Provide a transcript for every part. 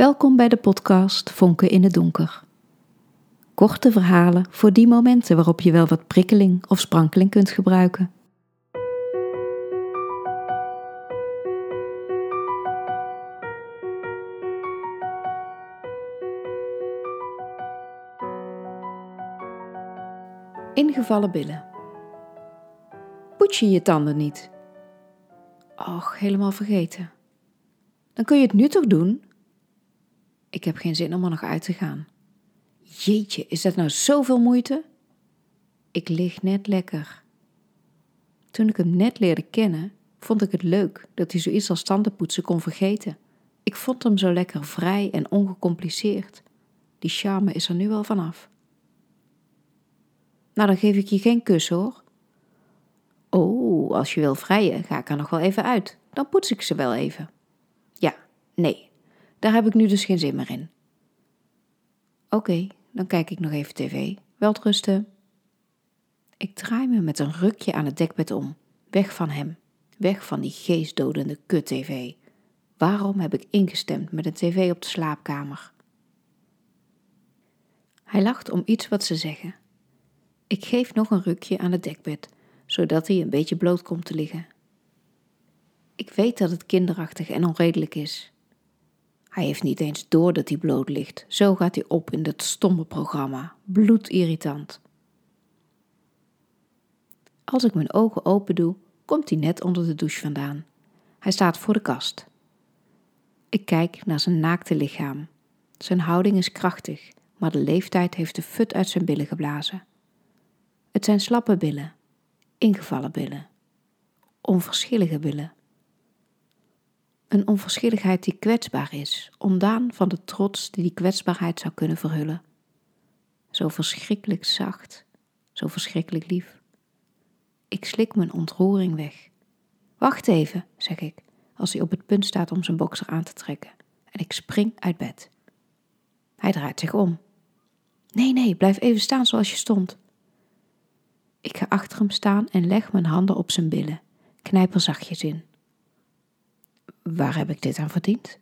Welkom bij de podcast Vonken in het Donker. Korte verhalen voor die momenten waarop je wel wat prikkeling of sprankeling kunt gebruiken. Ingevallen billen. Poets je je tanden niet? Och, helemaal vergeten. Dan kun je het nu toch doen? Ik heb geen zin om er nog uit te gaan. Jeetje, is dat nou zoveel moeite? Ik lig net lekker. Toen ik hem net leerde kennen, vond ik het leuk dat hij zoiets als tandenpoetsen kon vergeten. Ik vond hem zo lekker vrij en ongecompliceerd. Die charme is er nu wel vanaf. Nou, dan geef ik je geen kus hoor. Oh, als je wil vrijen, ga ik er nog wel even uit. Dan poets ik ze wel even. Ja, nee, daar heb ik nu dus geen zin meer in. Oké, dan kijk ik nog even tv. Welterusten. Ik draai me met een rukje aan het dekbed om. Weg van hem. Weg van die geestdodende kut-tv. Waarom heb ik ingestemd met een tv op de slaapkamer? Hij lacht om iets wat ze zeggen. Ik geef nog een rukje aan het dekbed, zodat hij een beetje bloot komt te liggen. Ik weet dat het kinderachtig en onredelijk is. Hij heeft niet eens door dat hij bloot ligt. Zo gaat hij op in dat stomme programma. Bloedirritant. Als ik mijn ogen open doe, komt hij net onder de douche vandaan. Hij staat voor de kast. Ik kijk naar zijn naakte lichaam. Zijn houding is krachtig, maar de leeftijd heeft de fut uit zijn billen geblazen. Het zijn slappe billen, ingevallen billen, onverschillige billen. Een onverschilligheid die kwetsbaar is, ontdaan van de trots die die kwetsbaarheid zou kunnen verhullen. Zo verschrikkelijk zacht, zo verschrikkelijk lief. Ik slik mijn ontroering weg. Wacht even, zeg ik, als hij op het punt staat om zijn bokser aan te trekken. En ik spring uit bed. Hij draait zich om. Nee, nee, blijf even staan zoals je stond. Ik ga achter hem staan en leg mijn handen op zijn billen, knijp er zachtjes in. Waar heb ik dit aan verdiend?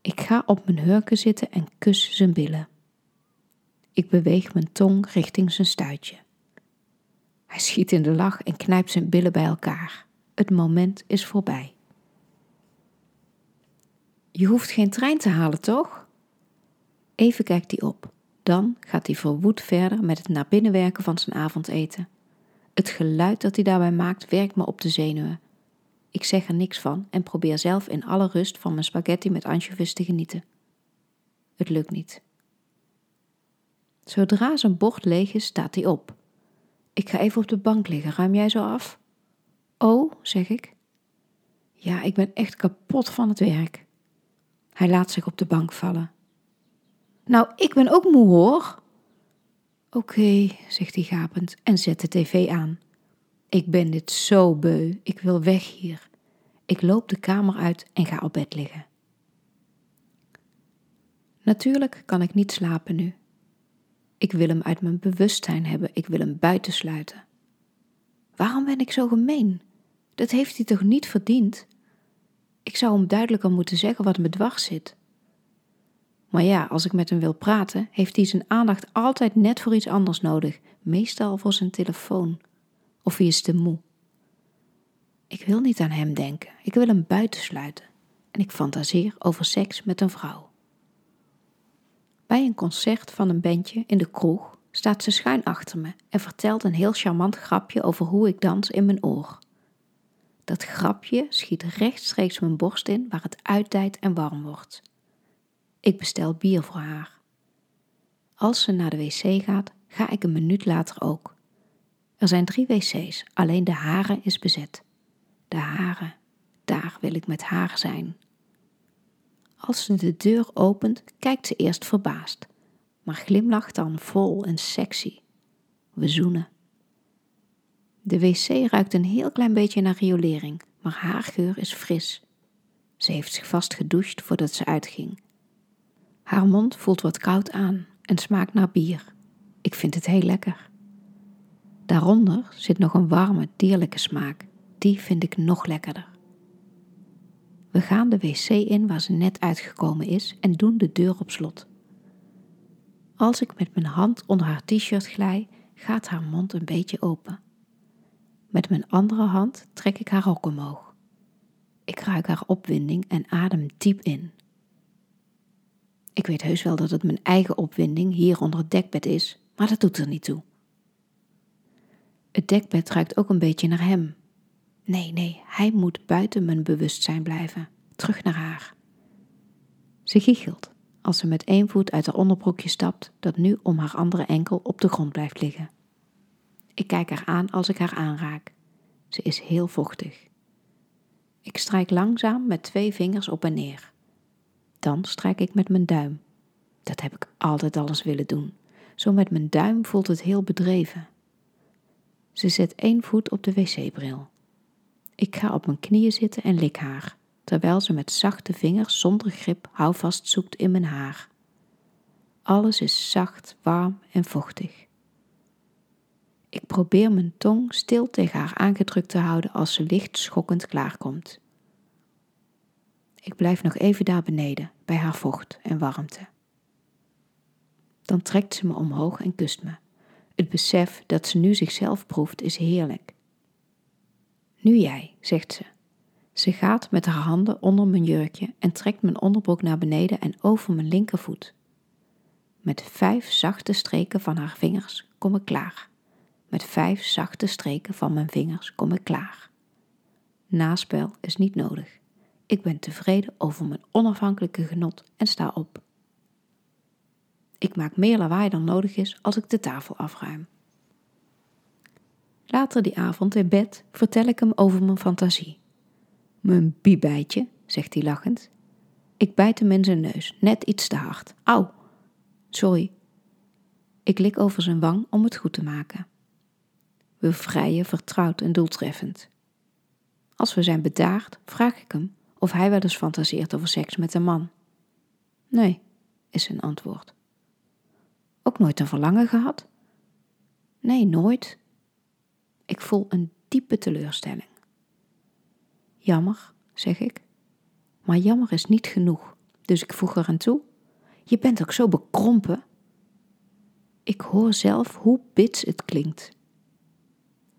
Ik ga op mijn hurken zitten en kus zijn billen. Ik beweeg mijn tong richting zijn stuitje. Hij schiet in de lach en knijpt zijn billen bij elkaar. Het moment is voorbij. Je hoeft geen trein te halen, toch? Even kijkt hij op. Dan gaat hij verwoed verder met het naar binnen werken van zijn avondeten. Het geluid dat hij daarbij maakt werkt me op de zenuwen. Ik zeg er niks van en probeer zelf in alle rust van mijn spaghetti met anchovies te genieten. Het lukt niet. Zodra zijn bord leeg is, staat hij op. Ik ga even op de bank liggen. Ruim jij zo af? Oh, zeg ik. Ja, ik ben echt kapot van het werk. Hij laat zich op de bank vallen. Nou, ik ben ook moe hoor. Oké, zegt hij gapend en zet de tv aan. Ik ben dit zo beu, ik wil weg hier. Ik loop de kamer uit en ga op bed liggen. Natuurlijk kan ik niet slapen nu. Ik wil hem uit mijn bewustzijn hebben, ik wil hem buitensluiten. Waarom ben ik zo gemeen? Dat heeft hij toch niet verdiend? Ik zou hem duidelijker moeten zeggen wat me dwars zit. Maar ja, als ik met hem wil praten, heeft hij zijn aandacht altijd net voor iets anders nodig, meestal voor zijn telefoon. Of hij is te moe. Ik wil niet aan hem denken, ik wil hem buitensluiten. En ik fantaseer over seks met een vrouw. Bij een concert van een bandje in de kroeg staat ze schuin achter me en vertelt een heel charmant grapje over hoe ik dans in mijn oor. Dat grapje schiet rechtstreeks mijn borst in waar het uitdijt en warm wordt. Ik bestel bier voor haar. Als ze naar de wc gaat, ga ik een minuut later ook. Er zijn drie wc's, alleen de haren is bezet. De haren, daar wil ik met haar zijn. Als ze de deur opent, kijkt ze eerst verbaasd, maar glimlacht dan vol en sexy. We zoenen. De wc ruikt een heel klein beetje naar riolering, maar haar geur is fris. Ze heeft zich vast gedoucht voordat ze uitging. Haar mond voelt wat koud aan en smaakt naar bier. Ik vind het heel lekker. Daaronder zit nog een warme, dierlijke smaak. Die vind ik nog lekkerder. We gaan de wc in waar ze net uitgekomen is en doen de deur op slot. Als ik met mijn hand onder haar t-shirt glij, gaat haar mond een beetje open. Met mijn andere hand trek ik haar rok omhoog. Ik ruik haar opwinding en adem diep in. Ik weet heus wel dat het mijn eigen opwinding hier onder het dekbed is, maar dat doet er niet toe. Het dekbed ruikt ook een beetje naar hem. Nee, nee, hij moet buiten mijn bewustzijn blijven, terug naar haar. Ze giechelt als ze met één voet uit haar onderbroekje stapt, dat nu om haar andere enkel op de grond blijft liggen. Ik kijk haar aan als ik haar aanraak. Ze is heel vochtig. Ik strijk langzaam met twee vingers op en neer. Dan strijk ik met mijn duim. Dat heb ik altijd alles willen doen. Zo met mijn duim voelt het heel bedreven. Ze zet één voet op de wc-bril. Ik ga op mijn knieën zitten en lik haar, terwijl ze met zachte vingers zonder grip houvast zoekt in mijn haar. Alles is zacht, warm en vochtig. Ik probeer mijn tong stil tegen haar aangedrukt te houden als ze licht schokkend klaarkomt. Ik blijf nog even daar beneden, bij haar vocht en warmte. Dan trekt ze me omhoog en kust me. Het besef dat ze nu zichzelf proeft is heerlijk. Nu jij, zegt ze. Ze gaat met haar handen onder mijn jurkje en trekt mijn onderbroek naar beneden en over mijn linkervoet. Met vijf zachte streken van haar vingers kom ik klaar. Met vijf zachte streken van mijn vingers kom ik klaar. Naspel is niet nodig. Ik ben tevreden over mijn onafhankelijke genot en sta op. Ik maak meer lawaai dan nodig is als ik de tafel afruim. Later die avond in bed vertel ik hem over mijn fantasie. Mijn biebijtje, zegt hij lachend. Ik bijt hem in zijn neus, net iets te hard. Auw! Sorry. Ik lik over zijn wang om het goed te maken. We vrijen vertrouwd en doeltreffend. Als we zijn bedaard, vraag ik hem of hij wel eens fantaseert over seks met een man. Nee, is zijn antwoord. Ook nooit een verlangen gehad? Nee, nooit. Ik voel een diepe teleurstelling. Jammer, zeg ik. Maar jammer is niet genoeg, dus ik voeg er aan toe. Je bent ook zo bekrompen. Ik hoor zelf hoe bits het klinkt.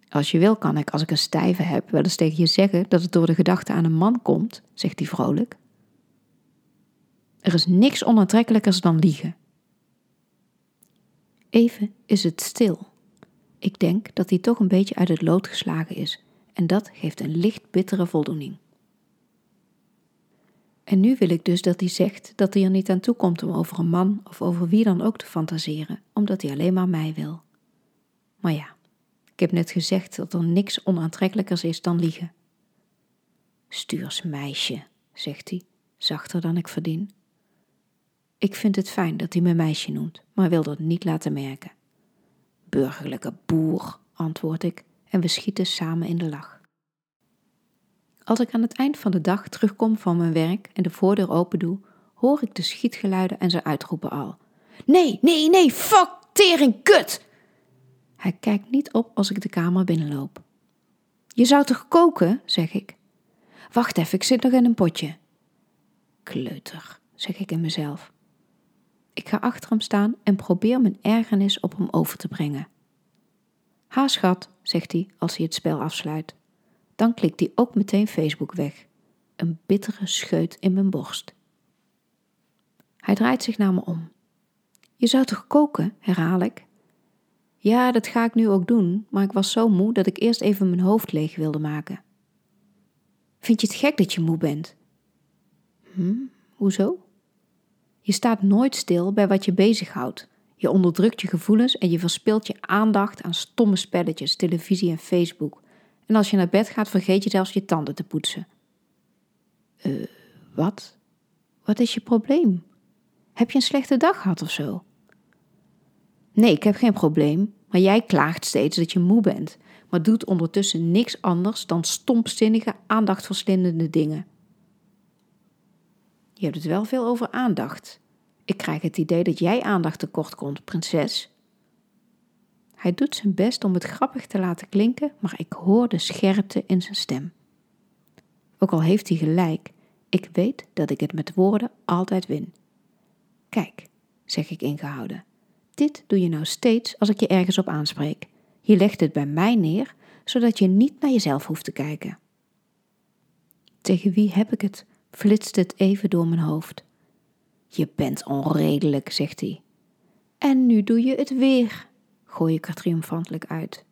Als je wil, kan ik, als ik een stijve heb, wel eens tegen je zeggen dat het door de gedachte aan een man komt, zegt hij vrolijk. Er is niks onaantrekkelijkers dan liegen. Even is het stil. Ik denk dat hij toch een beetje uit het lood geslagen is en dat geeft een licht bittere voldoening. En nu wil ik dus dat hij zegt dat hij er niet aan toe komt om over een man of over wie dan ook te fantaseren, omdat hij alleen maar mij wil. Maar ja, ik heb net gezegd dat er niks onaantrekkelijkers is dan liegen. Stuurs meisje, zegt hij, zachter dan ik verdien. Ik vind het fijn dat hij me meisje noemt, maar wil dat niet laten merken. Burgerlijke boer, antwoord ik, en we schieten samen in de lach. Als ik aan het eind van de dag terugkom van mijn werk en de voordeur open doe, hoor ik de schietgeluiden en ze uitroepen al. Nee, nee, nee, fuck, tering, kut! Hij kijkt niet op als ik de kamer binnenloop. Je zou toch koken, zeg ik. Wacht even, ik zit nog in een potje. Kleuter, zeg ik in mezelf. Ik ga achter hem staan en probeer mijn ergernis op hem over te brengen. Ha schat, zegt hij als hij het spel afsluit. Dan klikt hij ook meteen Facebook weg. Een bittere scheut in mijn borst. Hij draait zich naar me om. Je zou toch koken, herhaal ik. Ja, dat ga ik nu ook doen, maar ik was zo moe dat ik eerst even mijn hoofd leeg wilde maken. Vind je het gek dat je moe bent? Hm, hoezo? Je staat nooit stil bij wat je bezighoudt. Je onderdrukt je gevoelens en je verspilt je aandacht aan stomme spelletjes, televisie en Facebook. En als je naar bed gaat, vergeet je zelfs je tanden te poetsen. Eh, wat? Wat is je probleem? Heb je een slechte dag gehad of zo? Nee, ik heb geen probleem, maar jij klaagt steeds dat je moe bent, maar doet ondertussen niks anders dan stompzinnige, aandachtverslindende dingen. Je hebt het wel veel over aandacht. Ik krijg het idee dat jij aandacht tekort komt, prinses. Hij doet zijn best om het grappig te laten klinken, maar ik hoor de scherpte in zijn stem. Ook al heeft hij gelijk, Ik weet dat ik het met woorden altijd win. Kijk, zeg ik ingehouden. Dit doe je nou steeds als ik je ergens op aanspreek. Je legt het bij mij neer, zodat je niet naar jezelf hoeft te kijken. Tegen wie heb ik het? Flitst het even door mijn hoofd. Je bent onredelijk, zegt hij. En nu doe je het weer, gooi ik er triomfantelijk uit.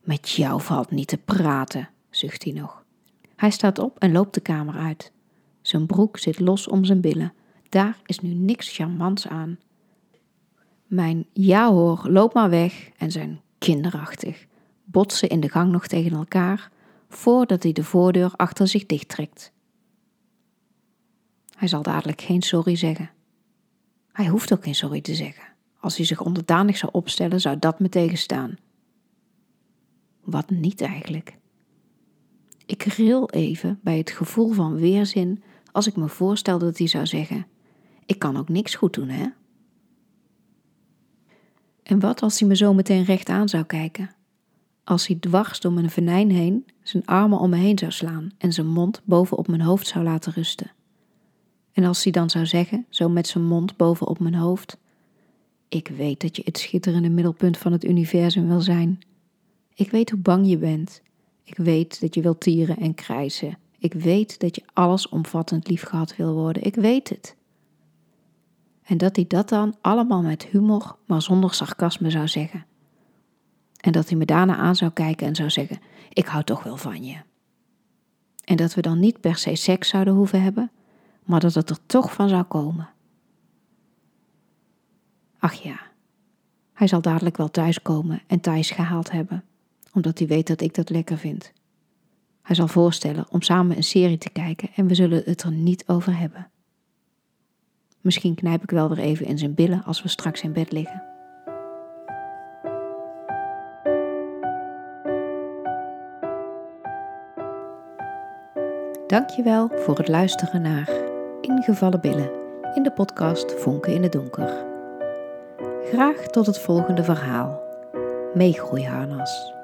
Met jou valt niet te praten, zucht hij nog. Hij staat op en loopt de kamer uit. Zijn broek zit los om zijn billen. Daar is nu niks charmants aan. Mijn ja hoor, loop maar weg en zijn kinderachtig. Botsen in de gang nog tegen elkaar voordat hij de voordeur achter zich dichttrekt. Hij zal dadelijk geen sorry zeggen. Hij hoeft ook geen sorry te zeggen. Als hij zich onderdanig zou opstellen, zou dat me tegenstaan. Wat niet eigenlijk. Ik ril even bij het gevoel van weerzin als ik me voorstel dat hij zou zeggen: Ik kan ook niks goed doen, hè? En wat als hij me zo meteen recht aan zou kijken? Als hij dwars door mijn venijn heen zijn armen om me heen zou slaan en zijn mond boven op mijn hoofd zou laten rusten. En als hij dan zou zeggen, zo met zijn mond boven op mijn hoofd: Ik weet dat je het schitterende middelpunt van het universum wil zijn. Ik weet hoe bang je bent. Ik weet dat je wilt tieren en krijsen. Ik weet dat je allesomvattend liefgehad wil worden. Ik weet het. En dat hij dat dan allemaal met humor, maar zonder sarcasme zou zeggen. En dat hij me daarna aan zou kijken en zou zeggen: Ik hou toch wel van je. En dat we dan niet per se seks zouden hoeven hebben, maar dat het er toch van zou komen. Ach ja, hij zal dadelijk wel thuiskomen en thuis gehaald hebben, omdat hij weet dat ik dat lekker vind. Hij zal voorstellen om samen een serie te kijken en we zullen het er niet over hebben. Misschien knijp ik wel weer even in zijn billen als we straks in bed liggen. Dankjewel voor het luisteren naar Ingevallen Billen in de podcast Vonken in het Donker. Graag tot het volgende verhaal. Meegroeiharnas.